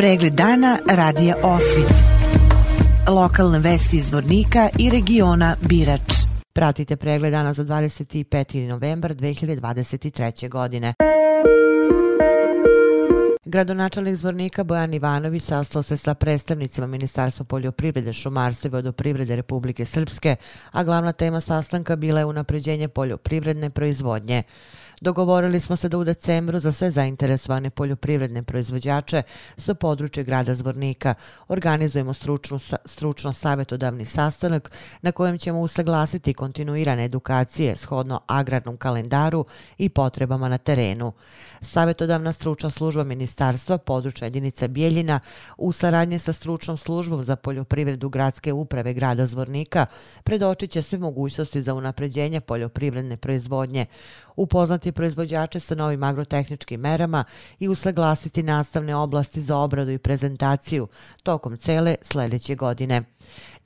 Pregled dana radija Osvit. Lokalne vesti iz Vornika i regiona Birač. Pratite pregled dana za 25. novembar 2023. godine. Gradonačelnik Zvornika Bojan Ivanović sastao se sa predstavnicima Ministarstva poljoprivrede, šumarstva i vodoprivrede Republike Srpske, a glavna tema sastanka bila je unapređenje poljoprivredne proizvodnje. Dogovorili smo se da u decembru za sve zainteresovane poljoprivredne proizvođače sa područja grada Zvornika organizujemo stručnu, stručno savjetodavni sastanak na kojem ćemo usaglasiti kontinuirane edukacije shodno agrarnom kalendaru i potrebama na terenu. Savjetodavna stručna služba Ministarstva područja jedinica Bijeljina u saradnje sa stručnom službom za poljoprivredu gradske uprave grada Zvornika predočit će sve mogućnosti za unapređenje poljoprivredne proizvodnje upoznati proizvođače sa novim agrotehničkim merama i usaglasiti nastavne oblasti za obradu i prezentaciju tokom cele sljedeće godine.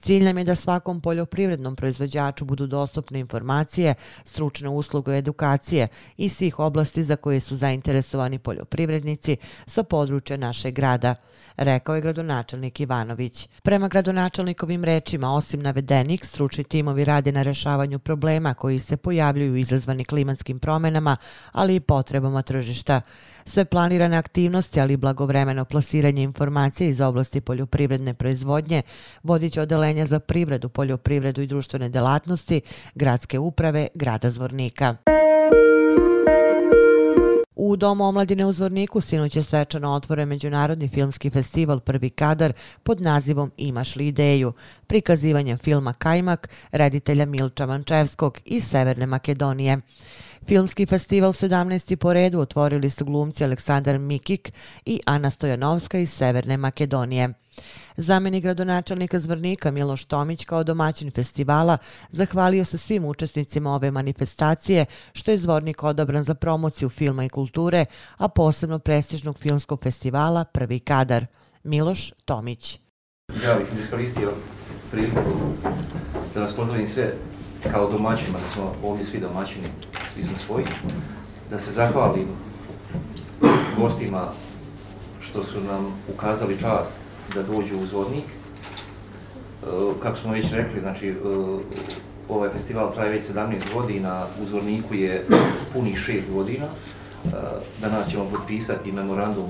Cilj nam je da svakom poljoprivrednom proizvođaču budu dostupne informacije, stručne usluge i edukacije iz svih oblasti za koje su zainteresovani poljoprivrednici sa područja našeg grada, rekao je gradonačelnik Ivanović. Prema gradonačelnikovim rečima, osim navedenih, stručni timovi rade na rešavanju problema koji se pojavljuju izazvani klimatskim promenama, ali i potrebama tržišta. Sve planirane aktivnosti, ali i blagovremeno plasiranje informacije iz oblasti poljoprivredne proizvodnje, vodit će odelenja za privredu, poljoprivredu i društvene delatnosti Gradske uprave grada Zvornika. U Domu omladine u Zvorniku sinoć je svečano otvoren Međunarodni filmski festival Prvi kadar pod nazivom Imaš li ideju? prikazivanje filma Kajmak reditelja Milča Mančevskog iz Severne Makedonije. Filmski festival 17. po redu otvorili su glumci Aleksandar Mikik i Ana Stojanovska iz Severne Makedonije. Zameni gradonačelnika Zvrnika Miloš Tomić kao domaćin festivala zahvalio se svim učesnicima ove manifestacije što je Zvornik odobran za promociju filma i kulture, a posebno prestižnog filmskog festivala Prvi kadar. Miloš Tomić. Ja bih iskoristio priliku da vas pozdravim sve kao domaćima, da smo ovdje svi domaćini, iznad svojih, da se zahvalim gostima što su nam ukazali čast da dođu u Zvornik. E, kako smo već rekli, znači, e, ovaj festival traje već 17 godina, u Zvorniku je puni 6 godina. E, danas ćemo potpisati memorandum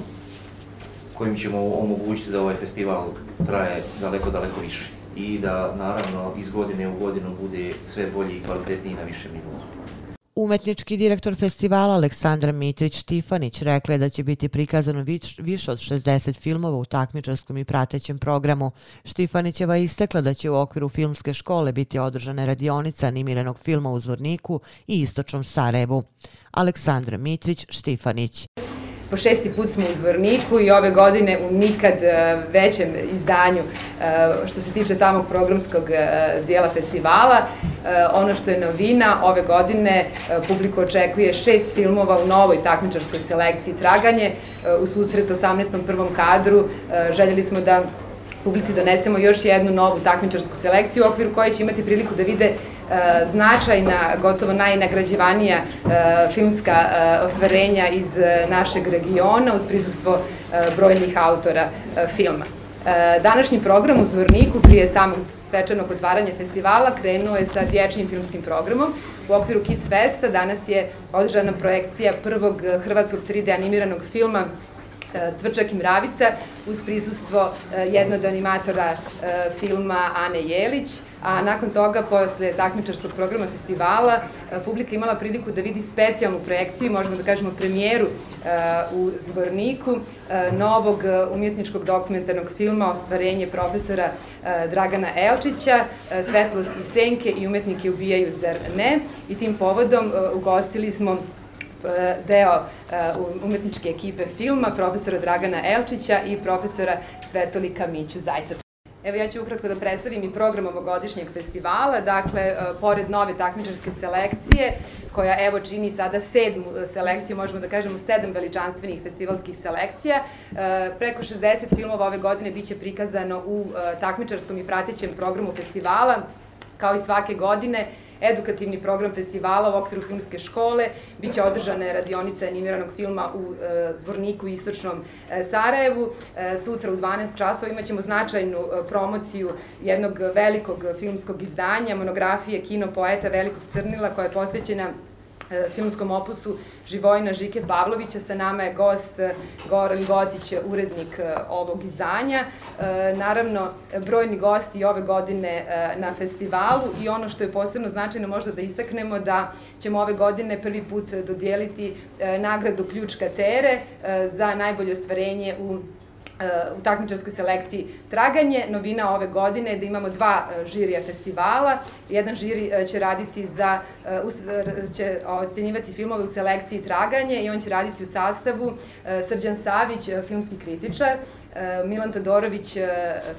kojim ćemo omogućiti da ovaj festival traje daleko, daleko više i da naravno iz godine u godinu bude sve bolji i kvalitetniji na više nivou. Umetnički direktor festivala Aleksandra Mitrić-Tifanić rekla je da će biti prikazano vič, više od 60 filmova u takmičarskom i pratećem programu. Štifanićeva je istekla da će u okviru filmske škole biti održane radionica animiranog filma u Zvorniku i Istočnom Sarajevu. Aleksandra Mitrić-Štifanić po šesti put smo u Zvorniku i ove godine u nikad e, većem izdanju e, što se tiče samog programskog e, dijela festivala. Ono što je novina, ove godine publiku očekuje šest filmova u novoj takmičarskoj selekciji Traganje. U susret 18. prvom kadru željeli smo da publici donesemo još jednu novu takmičarsku selekciju u okviru koje će imati priliku da vide E, značajna, gotovo najnagrađivanija e, filmska e, ostvarenja iz našeg regiona uz prisustvo brojnih autora filma. Današnji program u Zvorniku prije samog svečanog otvaranja festivala krenuo je sa dječnim filmskim programom. U okviru Kids Festa danas je održana projekcija prvog hrvatskog 3D animiranog filma E, Cvrčak i mravica uz prisustvo e, jednog animatora e, filma Ane Jelić, a nakon toga, posle takmičarskog programa festivala, publika imala priliku da vidi specijalnu projekciju, možemo da kažemo premijeru u Zvorniku, novog umjetničkog dokumentarnog filma Ostvarenje profesora Dragana Elčića, Svetlost i senke i umetnike ubijaju, zar ne? I tim povodom ugostili smo E, deo e, umetničke ekipe filma, profesora Dragana Elčića i profesora Svetolika Miću Zajca. Evo ja ću ukratko da predstavim i program ovogodišnjeg festivala, dakle, e, pored nove takmičarske selekcije, koja evo čini sada sedmu selekciju, možemo da kažemo sedam veličanstvenih festivalskih selekcija, preko 60 filmova ove godine biće prikazano u takmičarskom i pratećem programu festivala, kao i svake godine, edukativni program festivala u okviru filmske škole. Biće održane radionice animiranog filma u e, Zvorniku i Istočnom e, Sarajevu. E, sutra u 12 časova imaćemo značajnu značajnu promociju jednog velikog filmskog izdanja, monografije kino poeta Velikog Crnila koja je posvećena E, filmskom opusu Živojna Žike Pavlovića. Sa nama je gost e, Goran Gocić, urednik e, ovog izdanja. Naravno, brojni gosti ove godine na festivalu i ono što je posebno značajno možda da istaknemo da ćemo ove godine prvi put dodijeliti nagradu Ključka Tere za najbolje ostvarenje u E, u takmičarskoj selekciji Traganje. Novina ove godine je da imamo dva e, žirija festivala. Jedan žiri e, će raditi za, će ocjenjivati filmove u selekciji Traganje i on će raditi u sastavu Srđan Savić, filmski kritičar, Milan Todorović,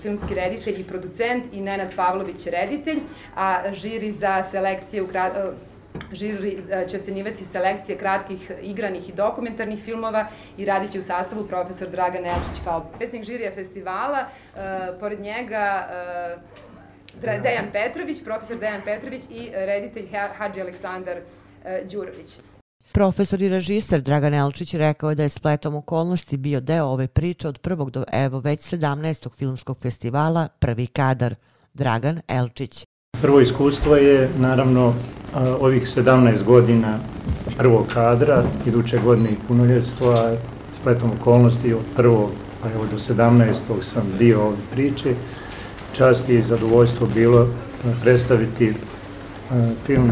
filmski reditelj i producent i Nenad Pavlović, reditelj, a žiri za selekcije u Žiri e, će ocenjivati selekcije kratkih igranih i dokumentarnih filmova i radit će u sastavu profesor Dragan Elčić kao predsjednik žirija festivala. E, pored njega e, Dejan Petrović, profesor Dejan Petrović i reditelj Hadži Aleksandar e, Đurović. Profesor i režiser Dragan Elčić rekao je da je spletom okolnosti bio deo ove priče od prvog do evo već 17. filmskog festivala Prvi kadar. Dragan Elčić. Prvo iskustvo je naravno ovih 17 godina prvog kadra, iduće godine i punoljetstvo, spletom okolnosti od prvog pa evo do 17. sam dio ove priče. Čast i zadovoljstvo bilo predstaviti film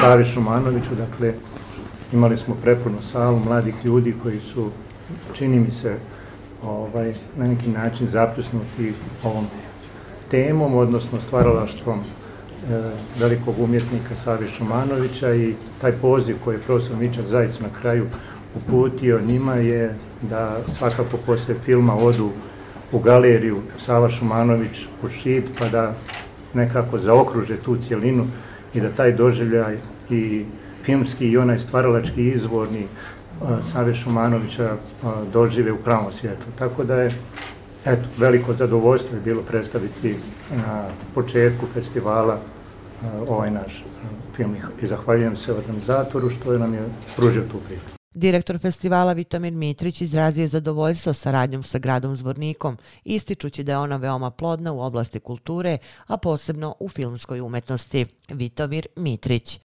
Savi Šumanoviću, dakle imali smo prepuno salu mladih ljudi koji su, čini mi se, ovaj, na neki način zapljusnuti ovom temom, odnosno stvaralaštvom Eh, velikog umjetnika Savi Šumanovića i taj poziv koji je profesor Mičar Zajic na kraju uputio njima je da svakako posle filma odu u galeriju Sava Šumanović u Šid pa da nekako zaokruže tu cjelinu i da taj doživljaj i filmski i onaj stvaralački izvorni eh, Save Šumanovića eh, dožive u pravom svijetu. Tako da je eto, veliko zadovoljstvo je bilo predstaviti na početku festivala ovaj naš film i zahvaljujem se organizatoru što je nam je pružio tu priliku. Direktor festivala Vitomir Mitrić izrazio je zadovoljstvo saradnjom sa gradom Zvornikom, ističući da je ona veoma plodna u oblasti kulture, a posebno u filmskoj umetnosti. Vitomir Mitrić.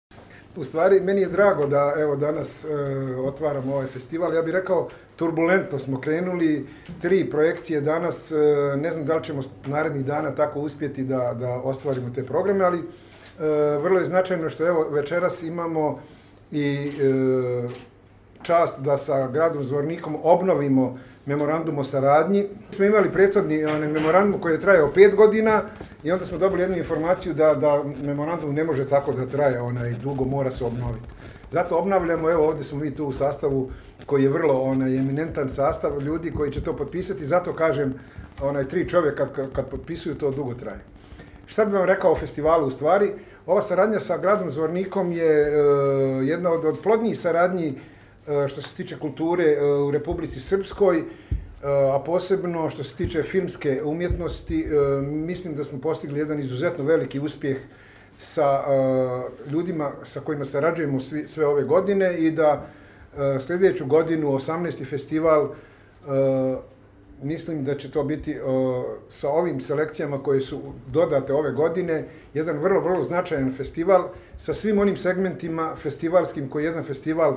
U stvari, meni je drago da evo danas e, otvaramo ovaj festival. Ja bih rekao, turbulentno smo krenuli, tri projekcije danas. E, ne znam da li ćemo narednih dana tako uspjeti da, da ostvarimo te programe, ali Eh, vrlo je značajno što evo večeras imamo i e, čast da sa gradom Zvornikom obnovimo memorandum o saradnji. Smo imali prethodni onaj, memorandum koji je trajao pet godina i onda smo dobili jednu informaciju da, da memorandum ne može tako da traje, onaj, dugo mora se obnoviti. Zato obnavljamo, evo ovdje smo mi tu u sastavu koji je vrlo onaj, eminentan sastav ljudi koji će to potpisati, zato kažem, onaj tri čovjeka kad, kad potpisuju to dugo traje. Šta bih vam rekao o festivalu u stvari? Ova saradnja sa gradom Zvornikom je uh, jedna od, od plodnijih saradnji uh, što se tiče kulture uh, u Republici Srpskoj, uh, a posebno što se tiče filmske umjetnosti. Uh, mislim da smo postigli jedan izuzetno veliki uspjeh sa uh, ljudima sa kojima sarađujemo svi, sve ove godine i da uh, sljedeću godinu, 18. festival, uh, mislim da će to biti o, sa ovim selekcijama koje su dodate ove godine, jedan vrlo, vrlo značajan festival sa svim onim segmentima festivalskim koji jedan festival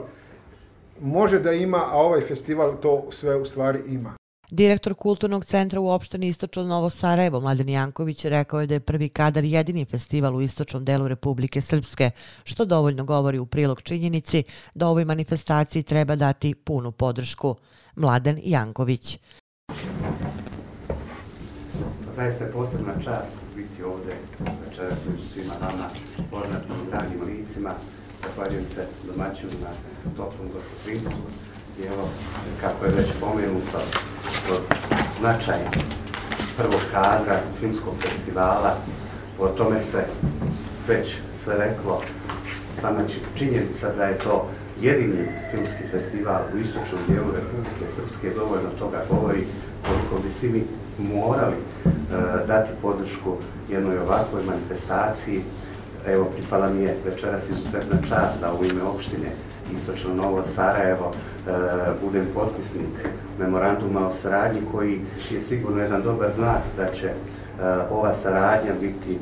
može da ima, a ovaj festival to sve u stvari ima. Direktor Kulturnog centra u opštini Istočno Novo Sarajevo, Mladen Janković, rekao je da je prvi kadar jedini festival u istočnom delu Republike Srpske, što dovoljno govori u prilog činjenici da ovoj manifestaciji treba dati punu podršku. Mladen Janković zaista je posebna čast biti ovdje večeras među svima vama, poznatim i dragim licima. Zahvaljujem se domaćinu na toplom gostoprimstvu. I evo, kako je već pomenuto, značaj prvog kadra filmskog festivala, o tome se već sve reklo, sama činjenica da je to jedini filmski festival u istočnom dijelu Republike Srpske dovoljno toga govori koliko bi svi mi morali uh, dati podršku jednoj ovakvoj manifestaciji. Evo pripala mi je večeras izuzetna čast da u ime opštine Istočno Novo Sarajevo e, budem potpisnik memoranduma o saradnji koji je sigurno jedan dobar znak da će e, ova saradnja biti e,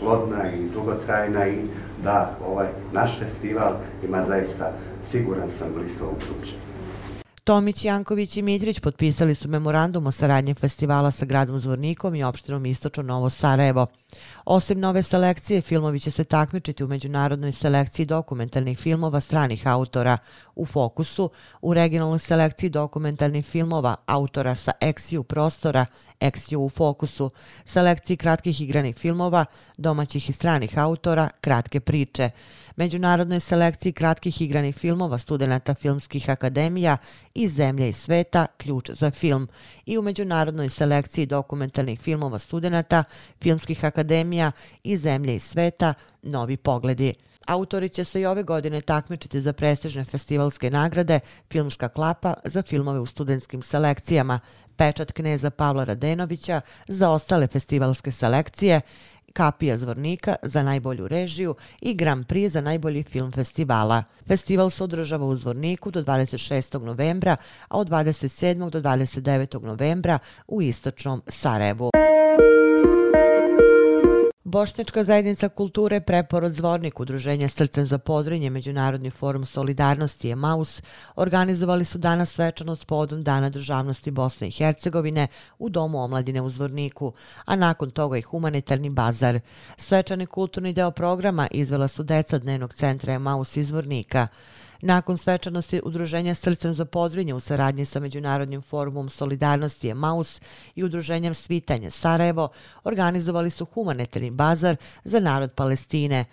plodna i dugotrajna i da ovaj naš festival ima zaista siguran sam blistavu budućnost. Tomić, Janković i Mitrić potpisali su memorandum o saradnje festivala sa gradom Zvornikom i opštinom Istočno Novo Sarajevo. Osim nove selekcije, filmovi će se takmičiti u međunarodnoj selekciji dokumentarnih filmova stranih autora. U fokusu, u regionalnoj selekciji dokumentarnih filmova autora sa Exiju prostora, Exiju u fokusu, selekciji kratkih igranih filmova, domaćih i stranih autora, kratke priče, međunarodnoj selekciji kratkih igranih filmova studenta filmskih akademija iz zemlje i sveta, ključ za film, i u međunarodnoj selekciji dokumentarnih filmova studenta filmskih akademija iz zemlje i sveta, novi pogledi. Autori će se i ove godine takmičiti za prestižne festivalske nagrade Filmska klapa za filmove u studentskim selekcijama, Pečat kneza Pavla Radenovića za ostale festivalske selekcije, Kapija Zvornika za najbolju režiju i Grand Prix za najbolji film festivala. Festival se održava u Zvorniku do 26. novembra, a od 27. do 29. novembra u Istočnom Sarajevu. Bošnjačka zajednica kulture Preporod Zvornik Udruženja Srcem za podrinje Međunarodni forum solidarnosti je Maus organizovali su danas svečanost povodom Dana državnosti Bosne i Hercegovine u Domu omladine u Zvorniku, a nakon toga i humanitarni bazar. Svečani kulturni deo programa izvela su deca dnevnog centra Maus iz Zvornika. Nakon svečanosti Udruženja Srcem za podrinje u saradnji sa Međunarodnim forumom Solidarnosti Emaus Maus i Udruženjem Svitanje Sarajevo organizovali su humanitarni bazar za narod Palestine.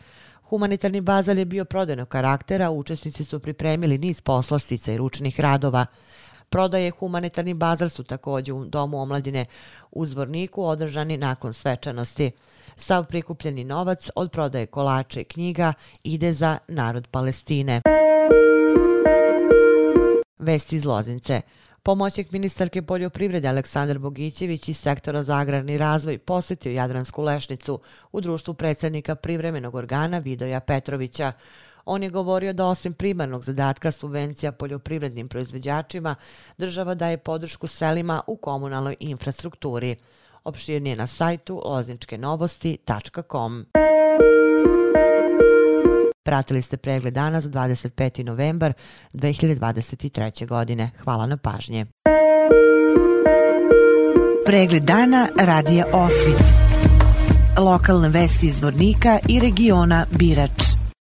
Humanitarni bazar je bio prodajnog karaktera, učesnici su pripremili niz poslastica i ručnih radova. Prodaje humanitarni bazar su također u Domu omladine u Zvorniku održani nakon svečanosti. Sav prikupljeni novac od prodaje kolača i knjiga ide za narod Palestine. Vesti iz Loznice. Pomoćnik ministarke poljoprivrede Aleksandar Bogićević iz sektora za agrarni razvoj posjetio Jadransku lešnicu u društvu predsjednika privremenog organa Vidoja Petrovića. On je govorio da osim primarnog zadatka subvencija poljoprivrednim proizvođačima, država daje podršku selima u komunalnoj infrastrukturi. Opširnije na sajtu lozničkenovosti.com. Pratili ste pregled dana za 25. novembar 2023. godine. Hvala na pažnje. Pregled dana radija Osvit. Lokalne vesti iz Vornika i regiona Birač.